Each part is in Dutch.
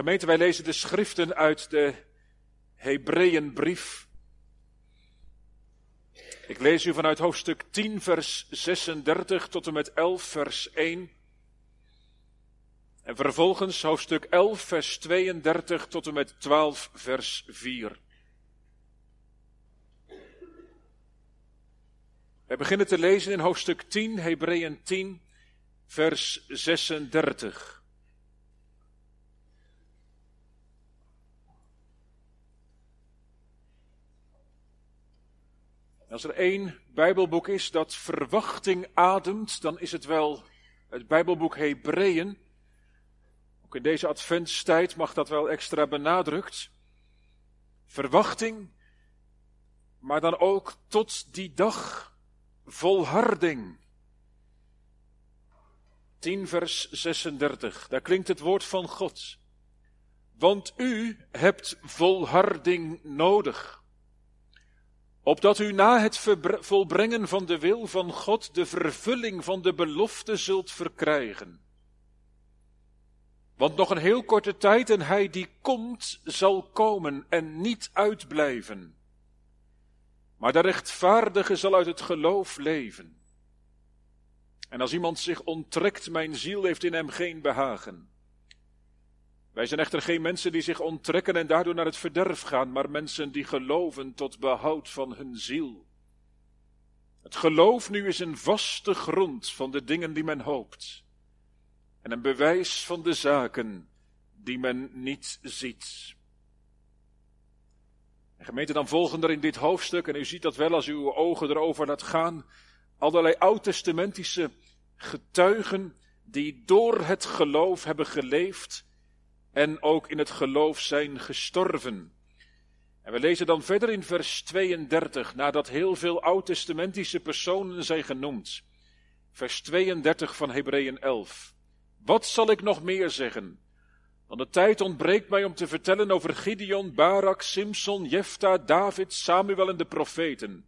Gemeente, wij lezen de schriften uit de Hebreeënbrief. Ik lees u vanuit hoofdstuk 10, vers 36 tot en met 11, vers 1. En vervolgens hoofdstuk 11, vers 32 tot en met 12, vers 4. We beginnen te lezen in hoofdstuk 10, Hebreeën 10, vers 36. Als er één Bijbelboek is dat verwachting ademt, dan is het wel het Bijbelboek Hebreeën. Ook in deze adventstijd mag dat wel extra benadrukt. Verwachting, maar dan ook tot die dag volharding. 10 vers 36, daar klinkt het woord van God. Want u hebt volharding nodig, opdat u na het volbrengen van de wil van God de vervulling van de belofte zult verkrijgen. Want nog een heel korte tijd en hij die komt zal komen en niet uitblijven. Maar de rechtvaardige zal uit het geloof leven. En als iemand zich onttrekt, mijn ziel heeft in hem geen behagen. Wij zijn echter geen mensen die zich onttrekken en daardoor naar het verderf gaan, maar mensen die geloven tot behoud van hun ziel. Het geloof nu is een vaste grond van de dingen die men hoopt, en een bewijs van de zaken die men niet ziet. En gemeente, dan volgen er in dit hoofdstuk, en u ziet dat wel als u uw ogen erover laat gaan, allerlei oud-testamentische getuigen die door het geloof hebben geleefd en ook in het geloof zijn gestorven. En we lezen dan verder in vers 32, nadat heel veel oud-testamentische personen zijn genoemd. Vers 32 van Hebreeën 11. Wat zal ik nog meer zeggen? Want de tijd ontbreekt mij om te vertellen over Gideon, Barak, Simson, Jefta, David, Samuel en de profeten.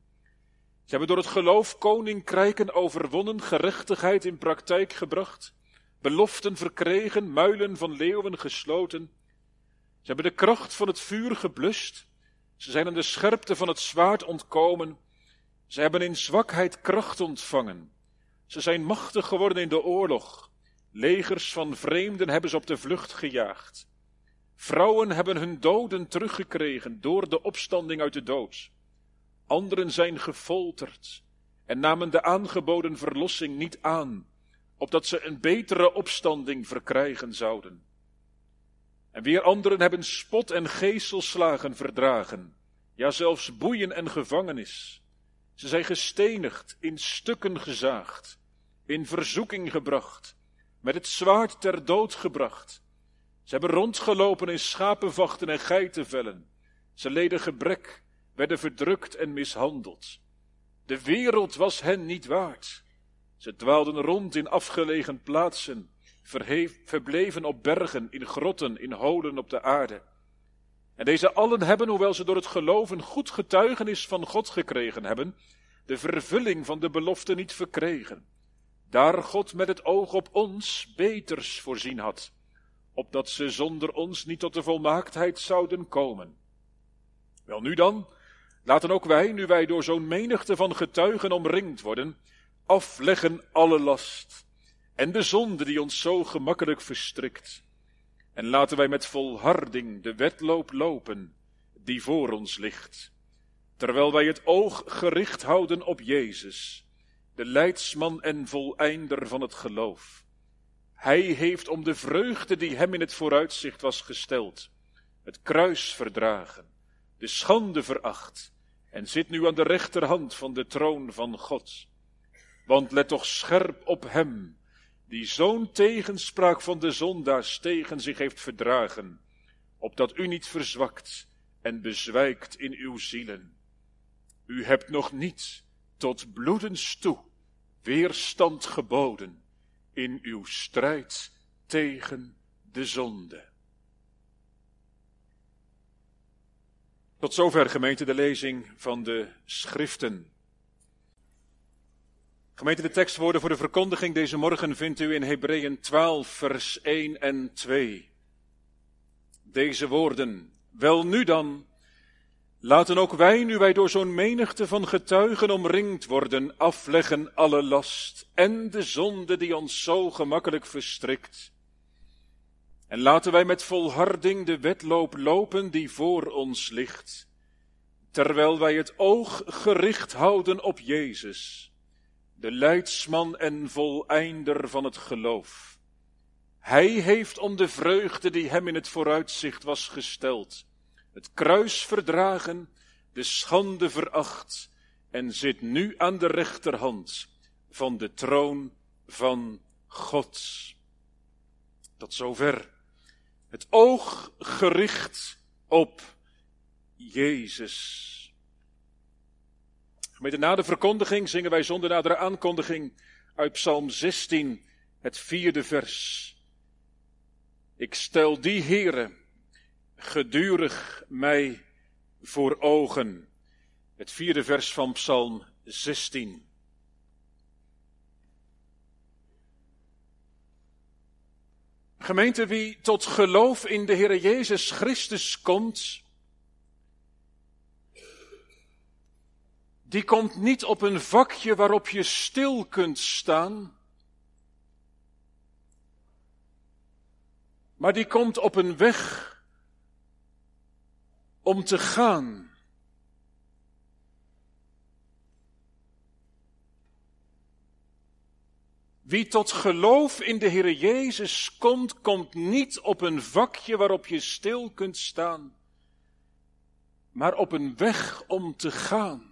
Ze hebben door het geloof koninkrijken overwonnen, gerechtigheid in praktijk gebracht, beloften verkregen, muilen van leeuwen gesloten. Ze hebben de kracht van het vuur geblust, ze zijn aan de scherpte van het zwaard ontkomen, ze hebben in zwakheid kracht ontvangen, ze zijn machtig geworden in de oorlog, Legers van vreemden hebben ze op de vlucht gejaagd. Vrouwen hebben hun doden teruggekregen door de opstanding uit de dood. Anderen zijn gefolterd en namen de aangeboden verlossing niet aan, opdat ze een betere opstanding verkrijgen zouden. En weer anderen hebben spot en geeselslagen verdragen, ja zelfs boeien en gevangenis. Ze zijn gestenigd, in stukken gezaagd, in verzoeking gebracht, met het zwaard ter dood gebracht. Ze hebben rondgelopen in schapenvachten en geitenvellen. Ze leden gebrek, werden verdrukt en mishandeld. De wereld was hen niet waard. Ze dwaalden rond in afgelegen plaatsen, verbleven op bergen, in grotten, in holen op de aarde. En deze allen hebben, hoewel ze door het geloven goed getuigenis van God gekregen hebben, de vervulling van de belofte niet verkregen daar God met het oog op ons beters voorzien had, opdat ze zonder ons niet tot de volmaaktheid zouden komen. Wel nu dan, laten ook wij, nu wij door zo'n menigte van getuigen omringd worden, afleggen alle last en de zonde die ons zo gemakkelijk verstrikt. En laten wij met volharding de wedloop lopen die voor ons ligt, terwijl wij het oog gericht houden op Jezus, de leidsman en voleinder van het geloof. Hij heeft om de vreugde die hem in het vooruitzicht was gesteld, het kruis verdragen, de schande veracht, en zit nu aan de rechterhand van de troon van God. Want let toch scherp op hem, die zo'n tegenspraak van de zondaars tegen zich heeft verdragen, opdat u niet verzwakt en bezwijkt in uw zielen. U hebt nog niet tot bloedens toe weerstand geboden in uw strijd tegen de zonde. Tot zover gemeente de lezing van de schriften. Gemeente de tekstwoorden voor de verkondiging deze morgen vindt u in Hebreeën 12 vers 1 en 2. deze woorden. Wel nu dan, laten ook wij, nu wij door zo'n menigte van getuigen omringd worden, afleggen alle last en de zonde die ons zo gemakkelijk verstrikt. En laten wij met volharding de wedloop lopen die voor ons ligt, terwijl wij het oog gericht houden op Jezus, de leidsman en voleinder van het geloof hij heeft om de vreugde die hem in het vooruitzicht was gesteld, het kruis verdragen, de schande veracht en zit nu aan de rechterhand van de troon van God. Tot zover. Het oog gericht op Jezus. Gemeente, na de verkondiging zingen wij zonder nadere aankondiging uit Psalm 16, het vierde vers. Ik stel die Heere gedurig mij voor ogen. Het vierde vers van Psalm 16. Gemeente, wie tot geloof in de Heere Jezus Christus komt, die komt niet op een vakje waarop je stil kunt staan, Maar die komt op een weg om te gaan. Wie tot geloof in de Heer Jezus komt, komt niet op een vakje waarop je stil kunt staan, maar op een weg om te gaan.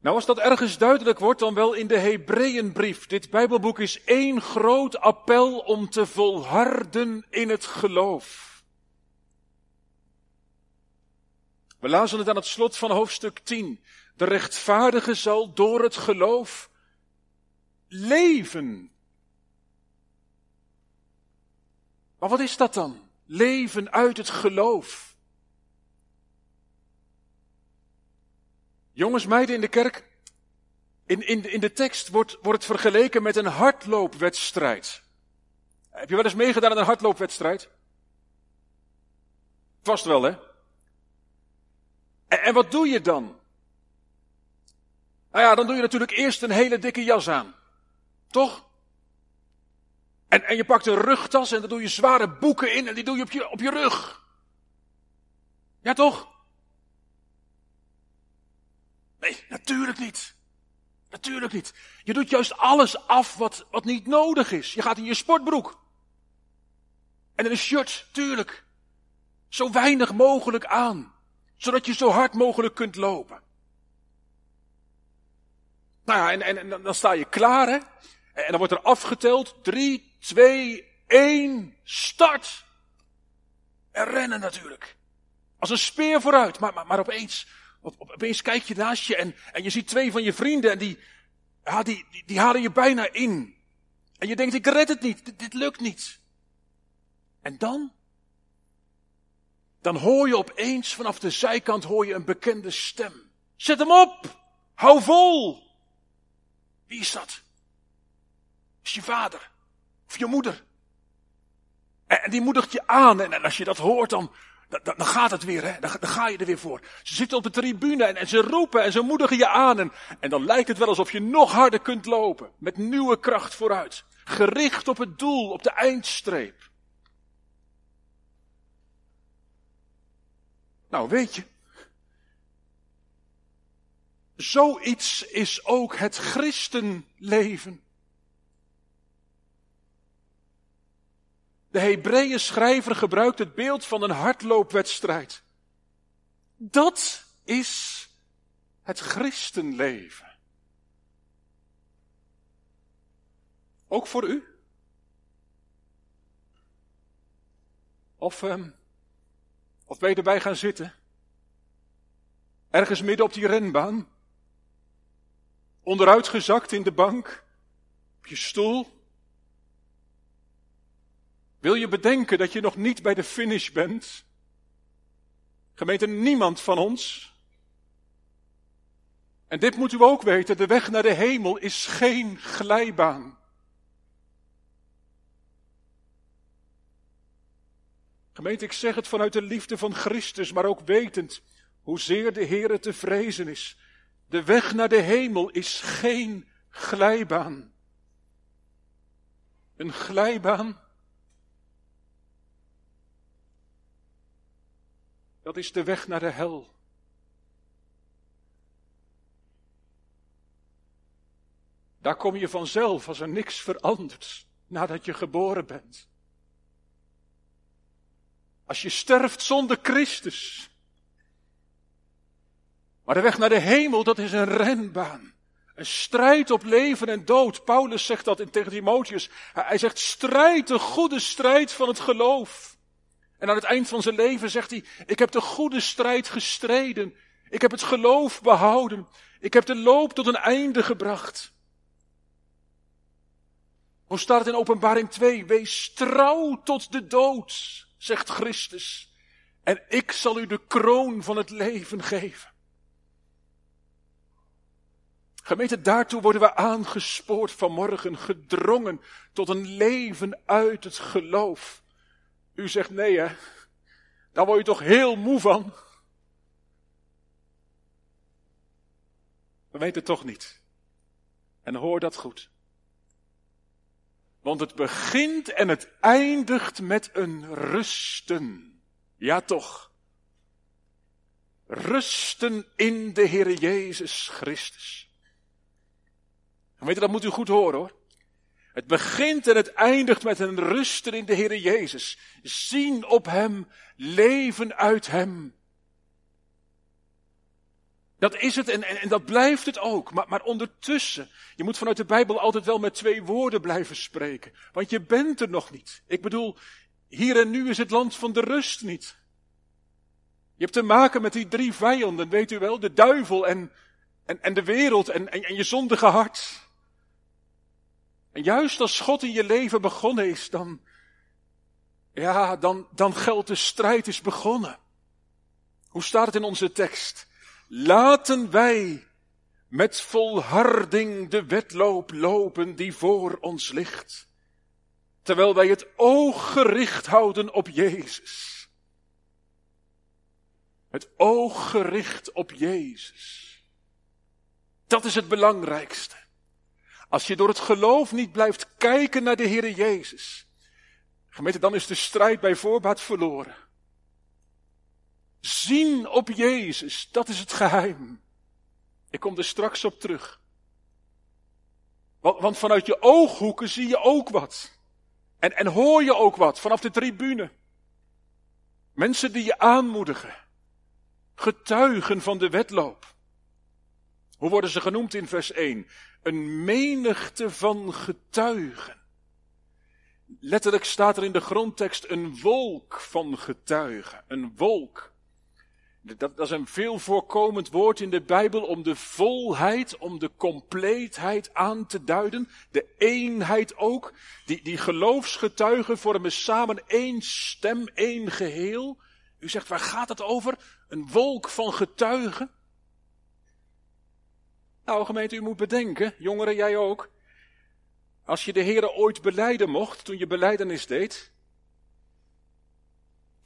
Nou, als dat ergens duidelijk wordt, dan wel in de Hebreeënbrief. Dit Bijbelboek is één groot appel om te volharden in het geloof. We lazen het aan het slot van hoofdstuk 10. De rechtvaardige zal door het geloof leven. Maar wat is dat dan? Leven uit het geloof. Jongens, meiden in de kerk, in, in, in de tekst wordt, wordt het vergeleken met een hardloopwedstrijd. Heb je wel eens meegedaan aan een hardloopwedstrijd? Vast wel, hè? En, wat doe je dan? Nou ja, dan doe je natuurlijk eerst een hele dikke jas aan. Toch? En, en je pakt een rugtas en dan doe je zware boeken in en die doe je op je, op je rug. Ja, toch? Nee, natuurlijk niet. Natuurlijk niet. Je doet juist alles af wat, wat niet nodig is. Je gaat in je sportbroek. En in een shirt, tuurlijk. Zo weinig mogelijk aan. Zodat je zo hard mogelijk kunt lopen. Nou ja, en, en, dan sta je klaar, hè. En dan wordt er afgeteld. Drie, twee, één, start. En rennen natuurlijk. Als een speer vooruit. Maar, maar, maar opeens op, op, opeens kijk je naast je en, en je ziet twee van je vrienden en die, ja, die, die, halen je bijna in. En je denkt, ik red het niet, dit, dit lukt niet. En dan? Dan hoor je opeens vanaf de zijkant hoor je een bekende stem. Zet hem op! Hou vol! Wie is dat? Is je vader? Of je moeder? En die moedigt je aan. En als je dat hoort, dan, dan, gaat het weer, hè? Dan, ga je er weer voor. Ze zitten op de tribune en, en ze roepen en ze moedigen je aan. En, en dan lijkt het wel alsof je nog harder kunt lopen. Met nieuwe kracht vooruit. Gericht op het doel, op de eindstreep. Nou, weet je. Zoiets is ook het christenleven. De Hebreeën schrijver gebruikt het beeld van een hardloopwedstrijd. Dat is het christenleven. Ook voor u? Of, um, of ben je erbij gaan zitten? Ergens midden op die renbaan? Onderuitgezakt in de bank? Op je stoel? Wil je bedenken dat je nog niet bij de finish bent? Gemeente, niemand van ons. En dit moet u ook weten, de weg naar de hemel is geen glijbaan. Gemeente, ik zeg het vanuit de liefde van Christus, maar ook wetend hoezeer de Heere te vrezen is. De weg naar de hemel is geen glijbaan. Een glijbaan dat is de weg naar de hel. Daar kom je vanzelf als er niks verandert nadat je geboren bent. Als je sterft zonder Christus. Maar de weg naar de hemel, dat is een renbaan. Een strijd op leven en dood. Paulus zegt dat in tegen Timotheus. Hij zegt, strijd de goede strijd van het geloof. En aan het eind van zijn leven zegt hij, ik heb de goede strijd gestreden. Ik heb het geloof behouden. Ik heb de loop tot een einde gebracht. Hoe staat het in openbaring 2? Wees trouw tot de dood, zegt Christus. En ik zal u de kroon van het leven geven. Gemeente, daartoe worden we aangespoord vanmorgen, gedrongen tot een leven uit het geloof. U zegt nee hè, daar word je toch heel moe van. We weten het toch niet. En hoor dat goed. Want het begint en het eindigt met een rusten. Ja toch. Rusten in de Heer Jezus Christus. Weet je, dat moet u goed horen hoor. Het begint en het eindigt met een rusten in de Heer Jezus. Zien op Hem, leven uit Hem. Dat is het en, en, dat blijft het ook. Maar, maar ondertussen, je moet vanuit de Bijbel altijd wel met twee woorden blijven spreken. Want je bent er nog niet. Ik bedoel, hier en nu is het land van de rust niet. Je hebt te maken met die drie vijanden, weet u wel, de duivel en, en, en de wereld en, en je zondige hart. En juist als God in je leven begonnen is, dan, ja, dan, dan geldt de strijd is begonnen. Hoe staat het in onze tekst? Laten wij met volharding de wedloop lopen die voor ons ligt. Terwijl wij het oog gericht houden op Jezus. Het oog gericht op Jezus. Dat is het belangrijkste. Als je door het geloof niet blijft kijken naar de Heer Jezus. Gemeente, dan is de strijd bij voorbaat verloren. Zien op Jezus, dat is het geheim. Ik kom er straks op terug. Want, want vanuit je ooghoeken zie je ook wat. En, en hoor je ook wat vanaf de tribune. Mensen die je aanmoedigen. Getuigen van de wedloop. Hoe worden ze genoemd in vers 1? Een menigte van getuigen. Letterlijk staat er in de grondtekst een wolk van getuigen. Een wolk. Dat, is een veel voorkomend woord in de Bijbel om de volheid, om de compleetheid aan te duiden. De eenheid ook. Die, die geloofsgetuigen vormen samen één stem, één geheel. U zegt, waar gaat het over? Een wolk van getuigen. Nou, gemeente, u moet bedenken, jongeren, jij ook. Als je de Heere ooit beleiden mocht, toen je beleidenis deed.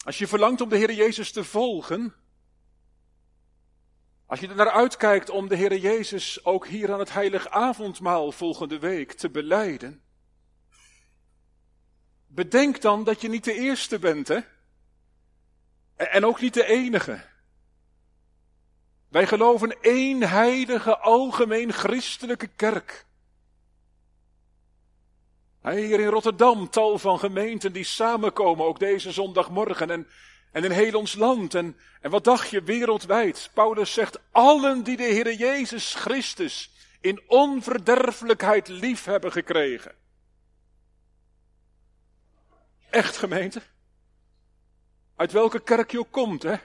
Als je verlangt om de Heer Jezus te volgen. Als je er naar uitkijkt om de Heer Jezus ook hier aan het heilig avondmaal volgende week te beleiden. Bedenk dan dat je niet de eerste bent, hè? En ook niet de enige. Wij geloven één heilige, algemeen christelijke kerk. Hier in Rotterdam tal van gemeenten die samenkomen, ook deze zondagmorgen en, en in heel ons land. En, en wat dacht je wereldwijd? Paulus zegt, allen die de Heer Jezus Christus in onverderfelijkheid lief hebben gekregen. Echt gemeente? Uit welke kerk je ook komt, hè?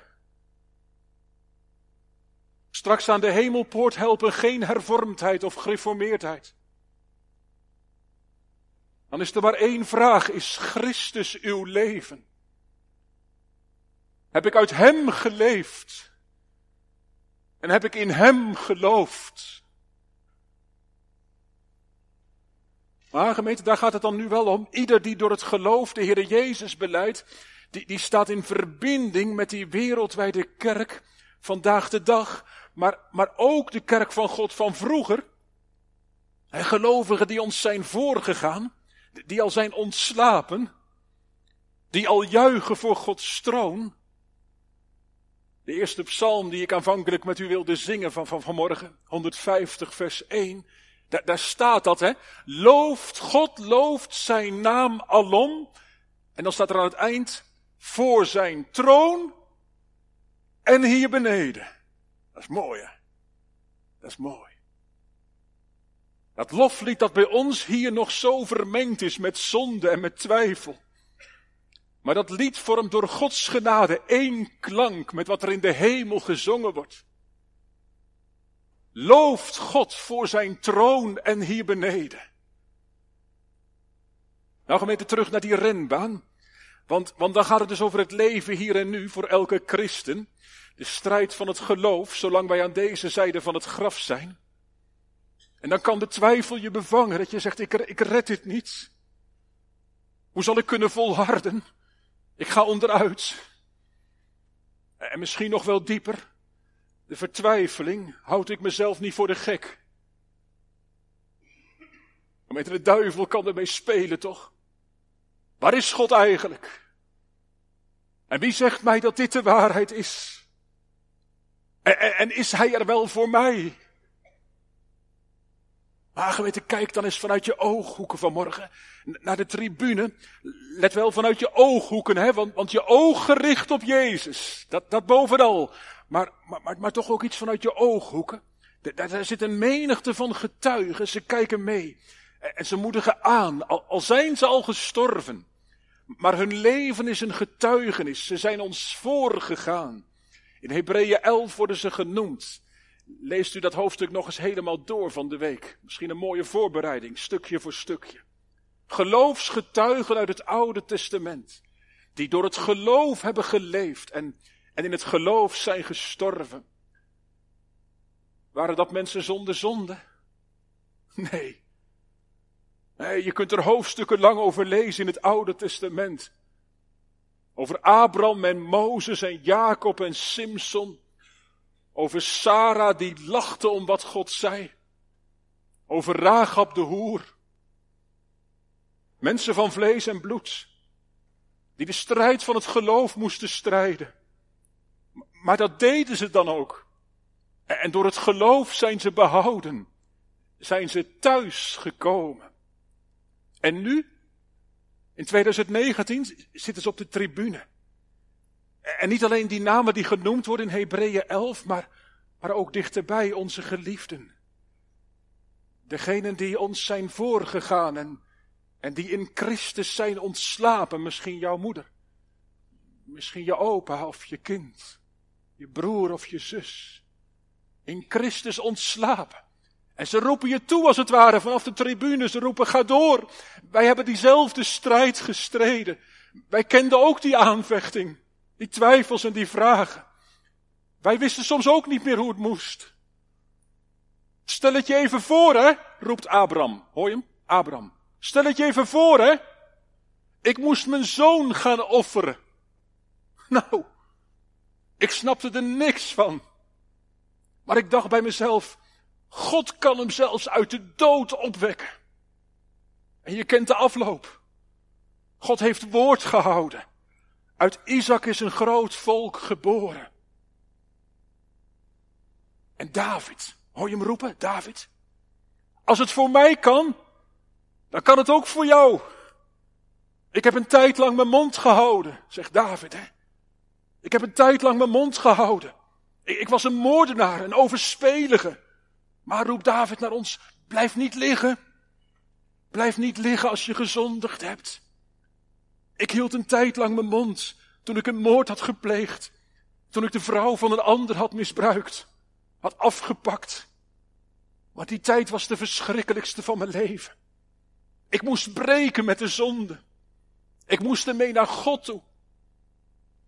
Straks aan de hemelpoort helpen geen hervormdheid of gereformeerdheid. Dan is er maar één vraag, is Christus uw leven? Heb ik uit Hem geleefd? En heb ik in Hem geloofd? Maar gemeente, daar gaat het dan nu wel om. Ieder die door het geloof de Heer Jezus beleidt, die, die staat in verbinding met die wereldwijde kerk vandaag de dag, maar, maar ook de kerk van God van vroeger. En gelovigen die ons zijn voorgegaan, die al zijn ontslapen, die al juichen voor Gods troon. De eerste psalm die ik aanvankelijk met u wilde zingen van, van vanmorgen, 150 vers 1, daar, daar staat dat, hè. Looft, God looft zijn naam alom. En dan staat er aan het eind, voor zijn troon en hier beneden. Dat is mooi, hè. Dat is mooi. Dat loflied dat bij ons hier nog zo vermengd is met zonde en met twijfel. Maar dat lied vormt door Gods genade één klank met wat er in de hemel gezongen wordt. Looft God voor zijn troon en hier beneden. Nou gemeente terug naar die renbaan. Want, want dan gaat het dus over het leven hier en nu voor elke christen. De strijd van het geloof, zolang wij aan deze zijde van het graf zijn. En dan kan de twijfel je bevangen dat je zegt, ik, ik red dit niet. Hoe zal ik kunnen volharden? Ik ga onderuit. En misschien nog wel dieper. De vertwijfeling, houd ik mezelf niet voor de gek. Met de duivel kan ermee spelen, toch? Waar is God eigenlijk? En wie zegt mij dat dit de waarheid is? En, is Hij er wel voor mij? Maar geweten, kijk dan eens vanuit je ooghoeken vanmorgen naar de tribune. Let wel vanuit je ooghoeken, hè, want, want je oog gericht op Jezus. Dat, dat bovenal. Maar, maar, maar, maar toch ook iets vanuit je ooghoeken. Daar, zit een menigte van getuigen, ze kijken mee. En ze moedigen aan, al, al zijn ze al gestorven. Maar hun leven is een getuigenis. Ze zijn ons voorgegaan. In Hebreeën 11 worden ze genoemd. Leest u dat hoofdstuk nog eens helemaal door van de week. Misschien een mooie voorbereiding, stukje voor stukje. Geloofsgetuigen uit het Oude Testament. Die door het geloof hebben geleefd en, en in het geloof zijn gestorven. Waren dat mensen zonder zonde? Nee. Je kunt er hoofdstukken lang over lezen in het Oude Testament. Over Abraham en Mozes en Jacob en Simson. Over Sarah die lachte om wat God zei. Over Rahab de hoer. Mensen van vlees en bloed. Die de strijd van het geloof moesten strijden. Maar dat deden ze dan ook. En door het geloof zijn ze behouden. Zijn ze thuis gekomen. En nu, in 2019, zitten ze op de tribune. En niet alleen die namen die genoemd worden in Hebreeën 11, maar, maar ook dichterbij onze geliefden. Degenen die ons zijn voorgegaan en, en die in Christus zijn ontslapen, misschien jouw moeder, misschien je opa of je kind, je broer of je zus. In Christus ontslapen. En ze roepen je toe als het ware vanaf de tribune. Ze roepen ga door. Wij hebben diezelfde strijd gestreden. Wij kenden ook die aanvechting. Die twijfels en die vragen. Wij wisten soms ook niet meer hoe het moest. Stel het je even voor, hè, roept Abraham. Hoor je hem? Abraham. Stel het je even voor, hè. Ik moest mijn zoon gaan offeren. Nou, ik snapte er niks van. Maar ik dacht bij mezelf, God kan hem zelfs uit de dood opwekken. En je kent de afloop. God heeft woord gehouden. Uit Isaac is een groot volk geboren. En David, hoor je hem roepen, David? Als het voor mij kan, dan kan het ook voor jou. Ik heb een tijd lang mijn mond gehouden, zegt David. Hè? Ik heb een tijd lang mijn mond gehouden. Ik, ik was een moordenaar, een overspelige. Maar roept David naar ons, blijf niet liggen. Blijf niet liggen als je gezondigd hebt. Ik hield een tijd lang mijn mond toen ik een moord had gepleegd. Toen ik de vrouw van een ander had misbruikt, had afgepakt. Maar die tijd was de verschrikkelijkste van mijn leven. Ik moest breken met de zonde. Ik moest ermee naar God toe.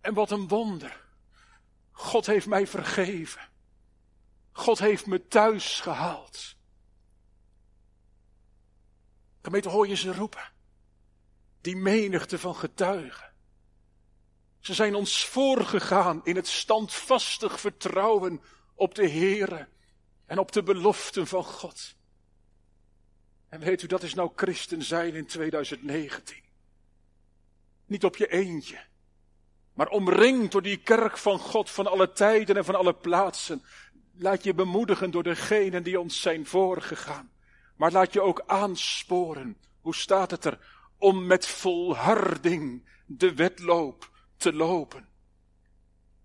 En wat een wonder. God heeft mij vergeven. God heeft me thuis gehaald. Gemeente, hoor je ze roepen? Die menigte van getuigen. Ze zijn ons voorgegaan in het standvastig vertrouwen op de Heere en op de beloften van God. En weet u, dat is nou christen zijn in 2019. Niet op je eentje, maar omringd door die kerk van God van alle tijden en van alle plaatsen. Laat je bemoedigen door degenen die ons zijn voorgegaan. Maar laat je ook aansporen, hoe staat het er, om met volharding de wedloop te lopen.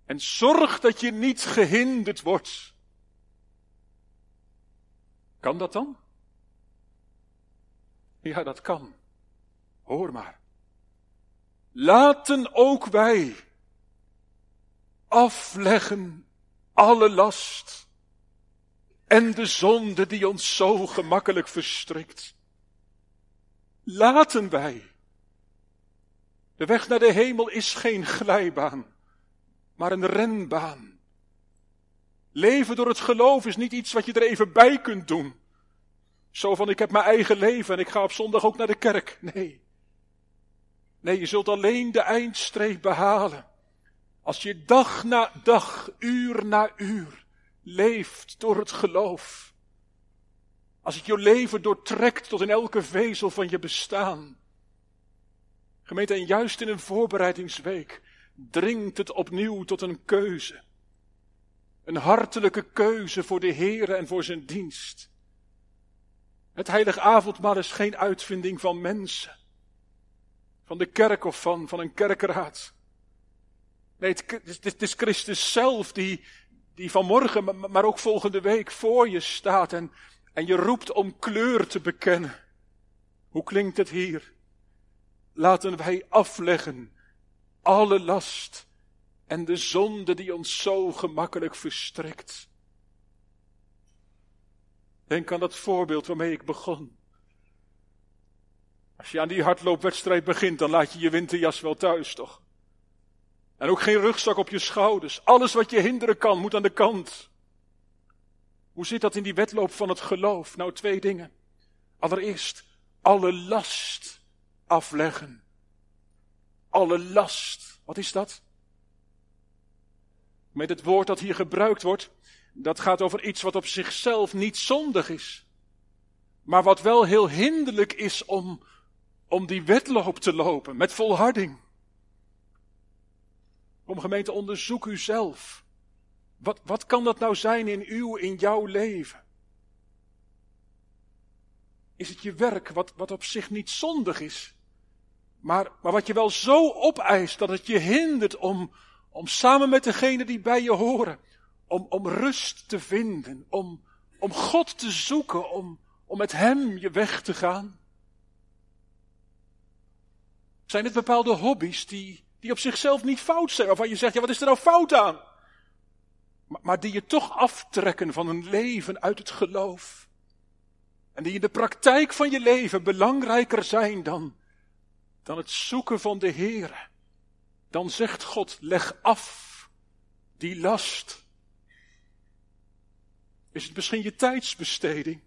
En zorg dat je niet gehinderd wordt. Kan dat dan? Ja, dat kan. Hoor maar. Laten ook wij afleggen alle last en de zonde die ons zo gemakkelijk verstrikt. Laten wij. De weg naar de hemel is geen glijbaan, maar een renbaan. Leven door het geloof is niet iets wat je er even bij kunt doen. Zo van ik heb mijn eigen leven en ik ga op zondag ook naar de kerk. Nee. Nee, je zult alleen de eindstreep behalen. Als je dag na dag, uur na uur leeft door het geloof. Als het je leven doortrekt tot in elke vezel van je bestaan. Gemeente, en juist in een voorbereidingsweek dringt het opnieuw tot een keuze. Een hartelijke keuze voor de Heer en voor zijn dienst. Het heilige avondmaal is geen uitvinding van mensen. Van de kerk of van, van een kerkraad. Nee, het, is Christus zelf die, die vanmorgen, maar ook volgende week voor je staat en, en je roept om kleur te bekennen. Hoe klinkt het hier? Laten wij afleggen alle last en de zonde die ons zo gemakkelijk verstrekt. Denk aan dat voorbeeld waarmee ik begon. Als je aan die hardloopwedstrijd begint, dan laat je je winterjas wel thuis, toch? En ook geen rugzak op je schouders. Alles wat je hinderen kan, moet aan de kant. Hoe zit dat in die wedloop van het geloof? Nou, twee dingen. Allereerst, alle last afleggen. Alle last. Wat is dat? Met het woord dat hier gebruikt wordt, dat gaat over iets wat op zichzelf niet zondig is. Maar wat wel heel hinderlijk is om, om die wedloop te lopen met volharding. Om gemeente, onderzoek u zelf. Wat, wat kan dat nou zijn in uw, in jouw leven? Is het je werk wat, wat op zich niet zondig is, maar, maar wat je wel zo opeist dat het je hindert om, om samen met degene die bij je horen, om, om rust te vinden, om, om God te zoeken, om, om met Hem je weg te gaan? Zijn het bepaalde hobby's die, die op zichzelf niet fout zijn, waarvan je zegt, ja wat is er nou fout aan? Maar, maar die je toch aftrekken van een leven uit het geloof. En die in de praktijk van je leven belangrijker zijn dan, dan het zoeken van de Heer. Dan zegt God, leg af die last. Is het misschien je tijdsbesteding?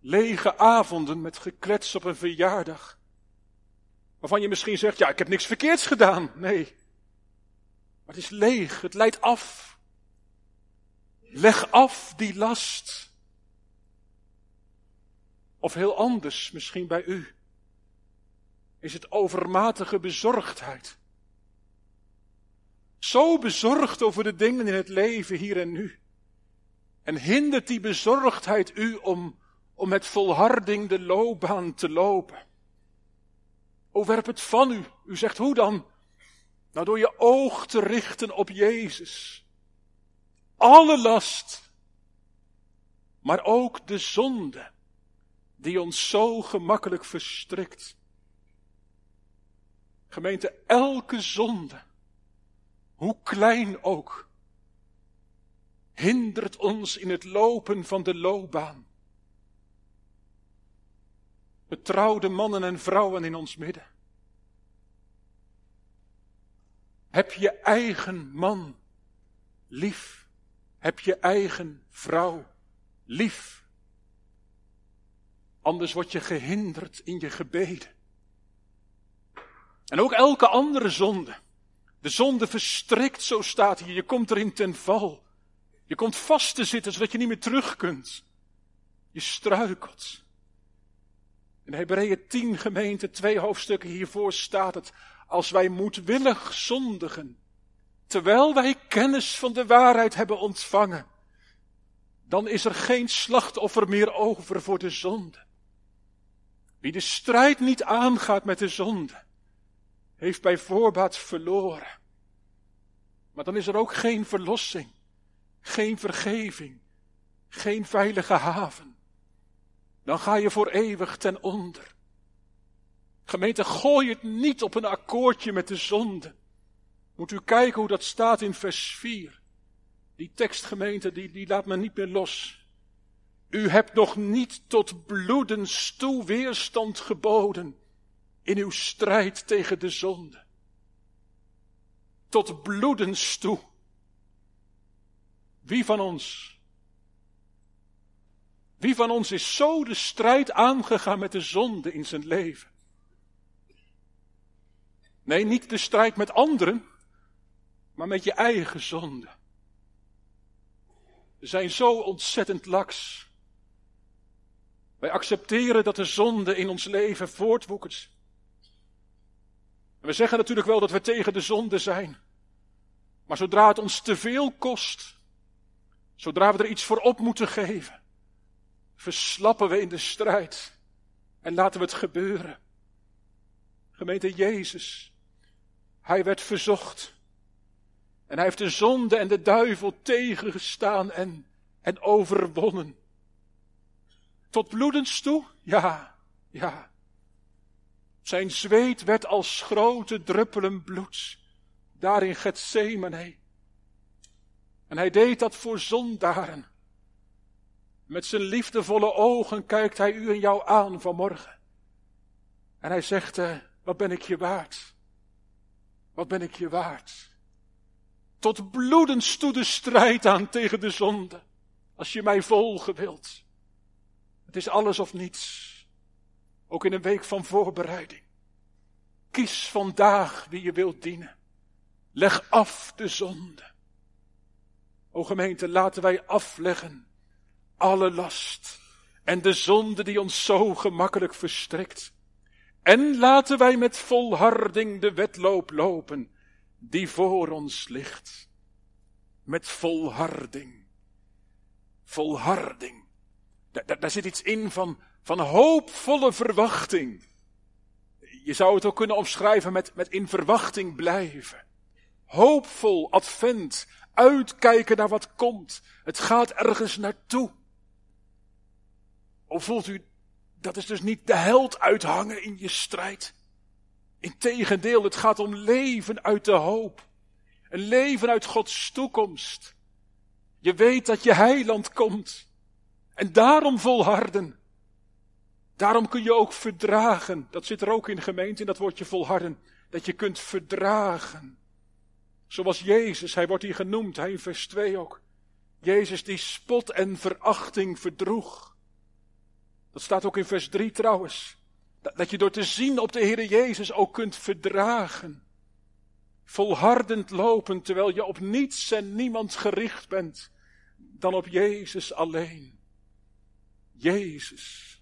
Lege avonden met geklets op een verjaardag. Waarvan je misschien zegt, ja, ik heb niks verkeerds gedaan. Nee. Maar het is leeg, het leidt af. Leg af die last. Of heel anders, misschien bij u. Is het overmatige bezorgdheid. Zo bezorgd over de dingen in het leven hier en nu. En hindert die bezorgdheid u om, om met volharding de loopbaan te lopen. O, werp het van u. U zegt hoe dan? Nou, door je oog te richten op Jezus. Alle last, maar ook de zonde, die ons zo gemakkelijk verstrikt. Gemeente, elke zonde, hoe klein ook, hindert ons in het lopen van de loopbaan. Betrouwde mannen en vrouwen in ons midden. Heb je eigen man lief. Heb je eigen vrouw lief. Anders word je gehinderd in je gebeden. En ook elke andere zonde. De zonde verstrikt, zo staat hier. Je komt erin ten val. Je komt vast te zitten zodat je niet meer terug kunt. Je struikelt. In Hebreeën 10 gemeente, twee hoofdstukken hiervoor staat het. Als wij moedwillig zondigen, terwijl wij kennis van de waarheid hebben ontvangen, dan is er geen slachtoffer meer over voor de zonde. Wie de strijd niet aangaat met de zonde, heeft bij voorbaat verloren. Maar dan is er ook geen verlossing, geen vergeving, geen veilige haven. Dan ga je voor eeuwig ten onder. Gemeente, gooi het niet op een akkoordje met de zonde. Moet u kijken hoe dat staat in vers 4. Die tekstgemeente, die, die laat me niet meer los. U hebt nog niet tot bloedens toe weerstand geboden in uw strijd tegen de zonde. Tot bloedens toe. Wie van ons? Wie van ons is zo de strijd aangegaan met de zonde in zijn leven? Nee, niet de strijd met anderen, maar met je eigen zonde. We zijn zo ontzettend laks. Wij accepteren dat de zonde in ons leven voortwoekert. En we zeggen natuurlijk wel dat we tegen de zonde zijn. Maar zodra het ons te veel kost, zodra we er iets voor op moeten geven, verslappen we in de strijd en laten we het gebeuren. Gemeente Jezus, hij werd verzocht. En hij heeft de zonde en de duivel tegengestaan en, en overwonnen. Tot bloedens toe? Ja, ja. Zijn zweet werd als grote druppelen bloed, daar in Gethsemane. En hij deed dat voor zondaren. Met zijn liefdevolle ogen kijkt hij u en jou aan vanmorgen. En hij zegt, eh, wat ben ik je waard? Wat ben ik je waard? Tot bloedens toe de strijd aan tegen de zonde. Als je mij volgen wilt. Het is alles of niets. Ook in een week van voorbereiding. Kies vandaag wie je wilt dienen. Leg af de zonde. O gemeente, laten wij afleggen alle last en de zonde die ons zo gemakkelijk verstrikt. En laten wij met volharding de wedloop lopen die voor ons ligt. Met volharding. Volharding. Daar, daar zit iets in van, van hoopvolle verwachting. Je zou het ook kunnen omschrijven met, met in verwachting blijven. Hoopvol, advent, uitkijken naar wat komt. Het gaat ergens naartoe. Of voelt u, dat is dus niet de held uithangen in je strijd. Integendeel, het gaat om leven uit de hoop. Een leven uit Gods toekomst. Je weet dat je heiland komt. En daarom volharden. Daarom kun je ook verdragen. Dat zit er ook in gemeente, in dat woordje volharden. Dat je kunt verdragen. Zoals Jezus, hij wordt hier genoemd, hij in vers 2 ook. Jezus die spot en verachting verdroeg. Dat staat ook in vers 3 trouwens. Dat je door te zien op de Heer Jezus ook kunt verdragen. Volhardend lopen terwijl je op niets en niemand gericht bent dan op Jezus alleen. Jezus.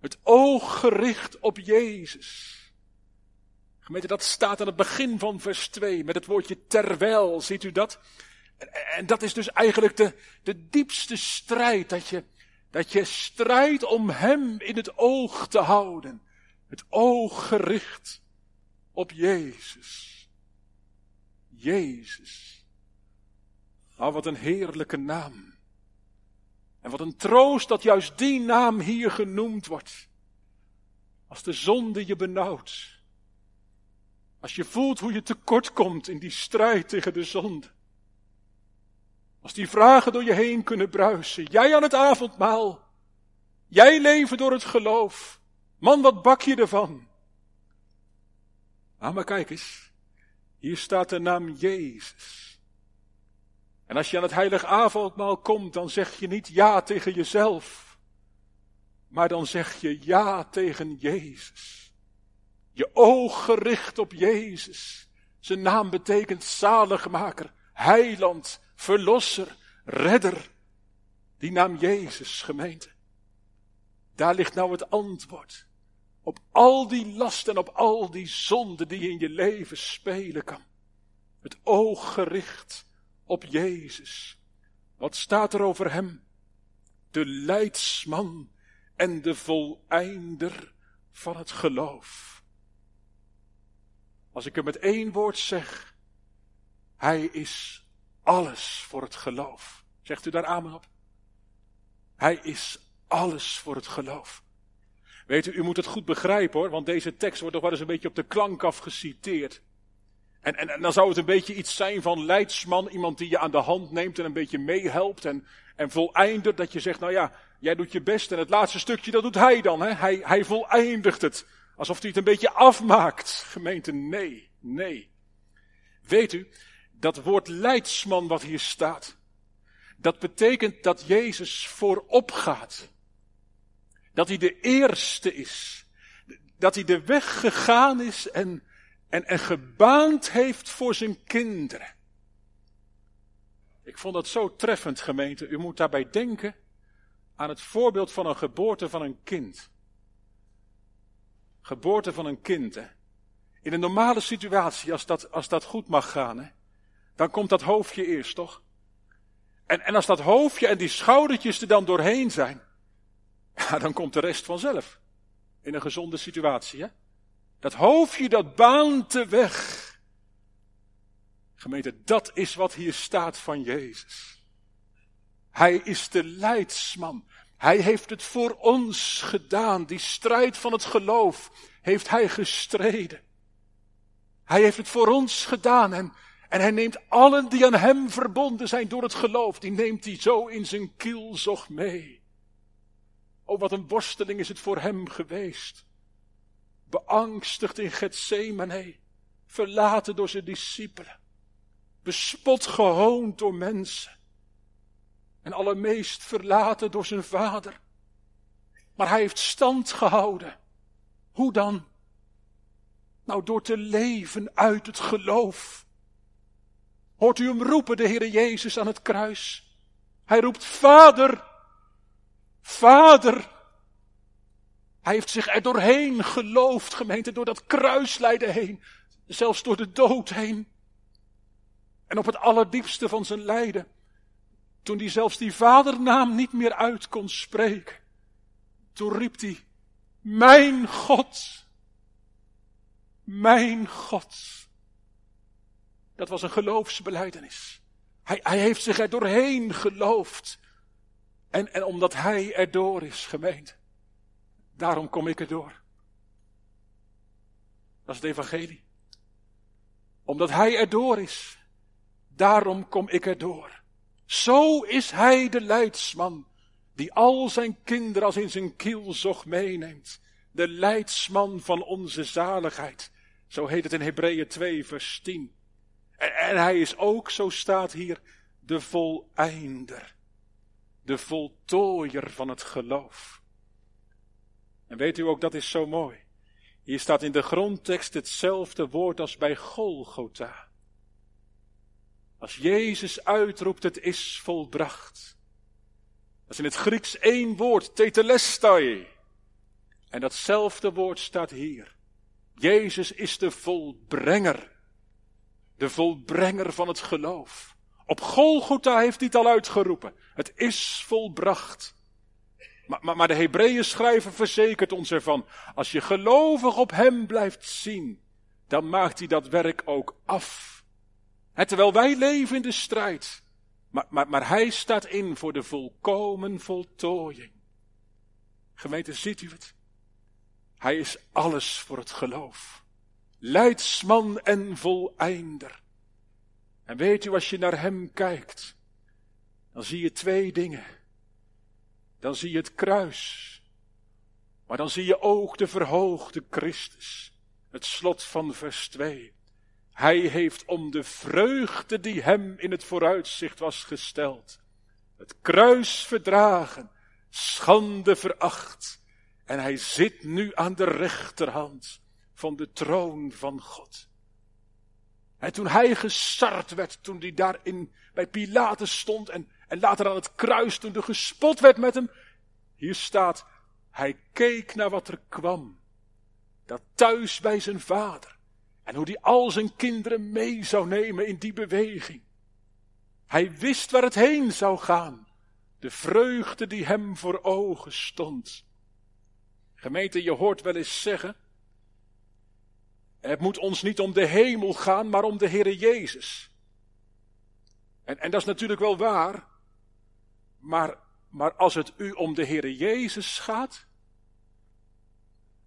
Het oog gericht op Jezus. Gemeente, dat staat aan het begin van vers 2 met het woordje terwijl. Ziet u dat? En, dat is dus eigenlijk de, de diepste strijd dat je, dat je strijdt om Hem in het oog te houden. Het oog gericht op Jezus. Jezus. Nou, wat een heerlijke naam. En wat een troost dat juist die naam hier genoemd wordt. Als de zonde je benauwt. Als je voelt hoe je tekort komt in die strijd tegen de zonde. Als die vragen door je heen kunnen bruisen. Jij aan het avondmaal. Jij leven door het geloof. Man, wat bak je ervan? Ah, maar kijk eens. Hier staat de naam Jezus. En als je aan het heilige avondmaal komt, dan zeg je niet ja tegen jezelf. Maar dan zeg je ja tegen Jezus. Je oog gericht op Jezus. Zijn naam betekent zaligmaker, heiland, verlosser, redder. Die naam Jezus, gemeente. Daar ligt nou het antwoord. Op al die lasten en op al die zonden die in je leven spelen kan. Het oog gericht op Jezus. Wat staat er over hem? De leidsman en de voleinder van het geloof. Als ik hem met één woord zeg, hij is alles voor het geloof. Zegt u daar amen op? Hij is alles voor het geloof. Weet u, u moet het goed begrijpen hoor, want deze tekst wordt toch wel eens een beetje op de klank af geciteerd. En, en, en dan zou het een beetje iets zijn van leidsman, iemand die je aan de hand neemt en een beetje meehelpt en, en voleindigt. Dat je zegt, nou ja, jij doet je best en het laatste stukje, dat doet hij dan. Hè? Hij, hij voleindigt het. Alsof hij het een beetje afmaakt. Gemeente, nee, nee. Weet u, dat woord leidsman wat hier staat, dat betekent dat Jezus voorop gaat. Dat hij de eerste is. Dat hij de weg gegaan is en, en, en gebaand heeft voor zijn kinderen. Ik vond dat zo treffend, gemeente. U moet daarbij denken aan het voorbeeld van een geboorte van een kind. Geboorte van een kind. Hè? In een normale situatie, als dat, als dat goed mag gaan, hè, dan komt dat hoofdje eerst, toch? En, en als dat hoofdje en die schoudertjes er dan doorheen zijn, dan komt de rest vanzelf. In een gezonde situatie, hè? Dat hoofdje, dat baant de weg. Gemeente, dat is wat hier staat van Jezus. Hij is de leidsman. Hij heeft het voor ons gedaan. Die strijd van het geloof heeft hij gestreden. Hij heeft het voor ons gedaan en, en hij neemt allen die aan hem verbonden zijn door het geloof, die neemt hij zo in zijn kielzog mee. Oh, wat een worsteling is het voor hem geweest. Beangstigd in Gethsemane, verlaten door zijn discipelen, bespot gehoond door mensen en allermeest verlaten door zijn vader. Maar hij heeft stand gehouden. Hoe dan? Nou, door te leven uit het geloof. Hoort u hem roepen, de Heere Jezus, aan het kruis? Hij roept, Vader, Vader. Hij heeft zich er doorheen geloofd, gemeente, door dat kruislijden heen. Zelfs door de dood heen. En op het allerdiepste van zijn lijden toen hij zelfs die vadernaam niet meer uit kon spreken. Toen riep hij, mijn God, mijn God. Dat was een geloofsbeleidenis. Hij, hij heeft zich er doorheen geloofd. En, en omdat hij erdoor is, gemeend. Daarom kom ik erdoor. Dat is het evangelie. Omdat hij erdoor is. Daarom kom ik erdoor. Zo is hij de leidsman, die al zijn kinderen als in zijn kielzog meeneemt. De leidsman van onze zaligheid. Zo heet het in Hebreeën 2, vers 10. En, hij is ook, zo staat hier, de voleinder. De voltooier van het geloof. En weet u ook, dat is zo mooi. Hier staat in de grondtekst hetzelfde woord als bij Golgotha. Als Jezus uitroept, het is volbracht. Dat is in het Grieks één woord, tetelestai. En datzelfde woord staat hier. Jezus is de volbrenger. De volbrenger van het geloof. Op Golgotha heeft hij het al uitgeroepen. Het is volbracht. Maar, maar, maar de Hebreeën schrijver verzekert ons ervan. Als je gelovig op hem blijft zien, dan maakt hij dat werk ook af terwijl wij leven in de strijd. Maar, maar, maar hij staat in voor de volkomen voltooiing. Gemeente, ziet u het? Hij is alles voor het geloof. Leidsman en voleinder. En weet u, als je naar hem kijkt, dan zie je twee dingen. Dan zie je het kruis. Maar dan zie je ook de verhoogde Christus. Het slot van vers 2. Hij heeft om de vreugde die hem in het vooruitzicht was gesteld, het kruis verdragen, schande veracht, en hij zit nu aan de rechterhand van de troon van God. En toen hij gesart werd, toen hij daar in, bij Pilatus stond en, en later aan het kruis, toen er gespot werd met hem, hier staat, hij keek naar wat er kwam. Dat thuis bij zijn vader. En hoe hij al zijn kinderen mee zou nemen in die beweging. Hij wist waar het heen zou gaan. De vreugde die hem voor ogen stond. Gemeente, je hoort wel eens zeggen. Het moet ons niet om de hemel gaan, maar om de Heere Jezus. En, en dat is natuurlijk wel waar. Maar, maar als het u om de Heere Jezus gaat,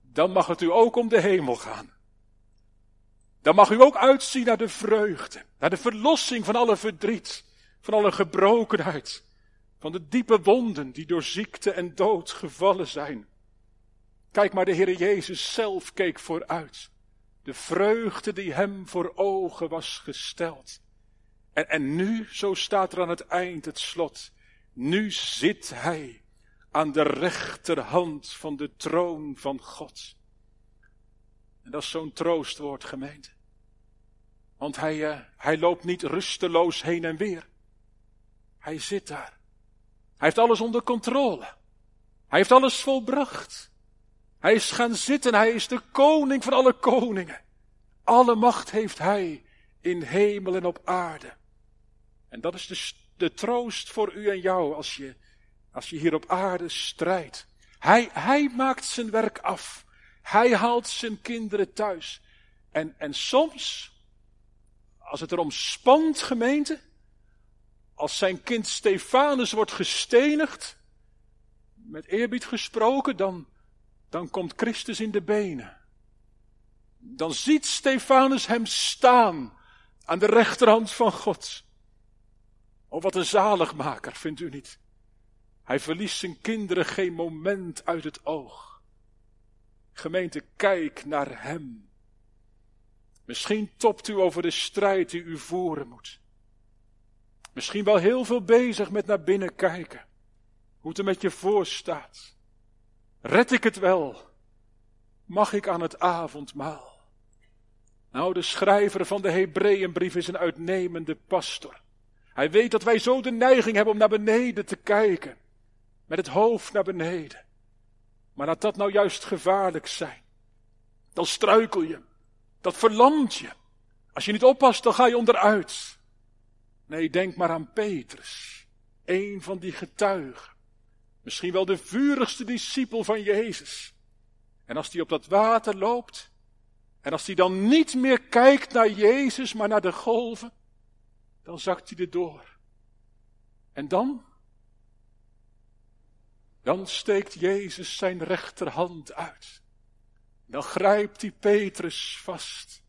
dan mag het u ook om de hemel gaan. Dan mag u ook uitzien naar de vreugde, naar de verlossing van alle verdriet, van alle gebrokenheid, van de diepe wonden die door ziekte en dood gevallen zijn. Kijk maar, de Heer Jezus zelf keek vooruit. De vreugde die hem voor ogen was gesteld. En, en nu, zo staat er aan het eind het slot, nu zit hij aan de rechterhand van de troon van God. En dat is zo'n troostwoord, gemeente. Want hij, uh, hij loopt niet rusteloos heen en weer. Hij zit daar. Hij heeft alles onder controle. Hij heeft alles volbracht. Hij is gaan zitten, hij is de koning van alle koningen. Alle macht heeft hij in hemel en op aarde. En dat is de, de troost voor u en jou als je, als je hier op aarde strijdt. Hij, hij maakt zijn werk af. Hij haalt zijn kinderen thuis. En, en soms, als het erom spant, gemeente, als zijn kind Stefanus wordt gestenigd, met eerbied gesproken, dan, dan komt Christus in de benen. Dan ziet Stefanus hem staan aan de rechterhand van God. Oh, wat een zaligmaker, vindt u niet? Hij verliest zijn kinderen geen moment uit het oog. Gemeente, kijk naar hem. Misschien topt u over de strijd die u voeren moet. Misschien wel heel veel bezig met naar binnen kijken. Hoe het er met je voor staat. Red ik het wel? Mag ik aan het avondmaal? Nou, de schrijver van de Hebreeënbrief is een uitnemende pastor. Hij weet dat wij zo de neiging hebben om naar beneden te kijken. Met het hoofd naar beneden. Maar dat dat nou juist gevaarlijk zijn. Dan struikel je. Dat verlamt je. Als je niet oppast, dan ga je onderuit. Nee, denk maar aan Petrus. Een van die getuigen. Misschien wel de vurigste discipel van Jezus. En als die op dat water loopt, en als hij dan niet meer kijkt naar Jezus, maar naar de golven, dan zakt hij erdoor. En dan? Dan steekt Jezus zijn rechterhand uit. Dan grijpt hij Petrus vast.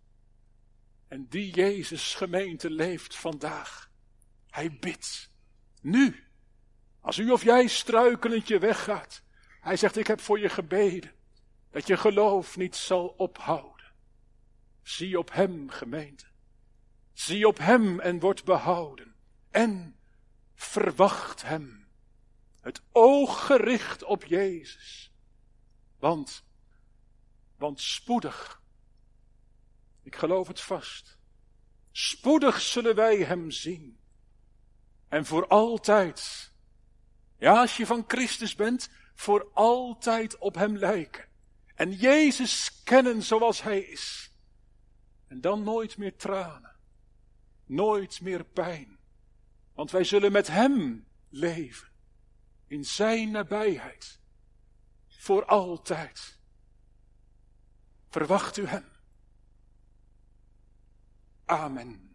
En die Jezus gemeente leeft vandaag. Hij bidt. Nu. Als u of jij struikelend je weggaat. Hij zegt, ik heb voor je gebeden. Dat je geloof niet zal ophouden. Zie op hem, gemeente. Zie op hem en word behouden. En verwacht hem. Het oog gericht op Jezus. Want, want spoedig, ik geloof het vast, spoedig zullen wij hem zien. En voor altijd. Ja, als je van Christus bent, voor altijd op hem lijken. En Jezus kennen zoals hij is. En dan nooit meer tranen. Nooit meer pijn. Want wij zullen met hem leven. In zijn nabijheid. Voor altijd. Verwacht u hem. Amen.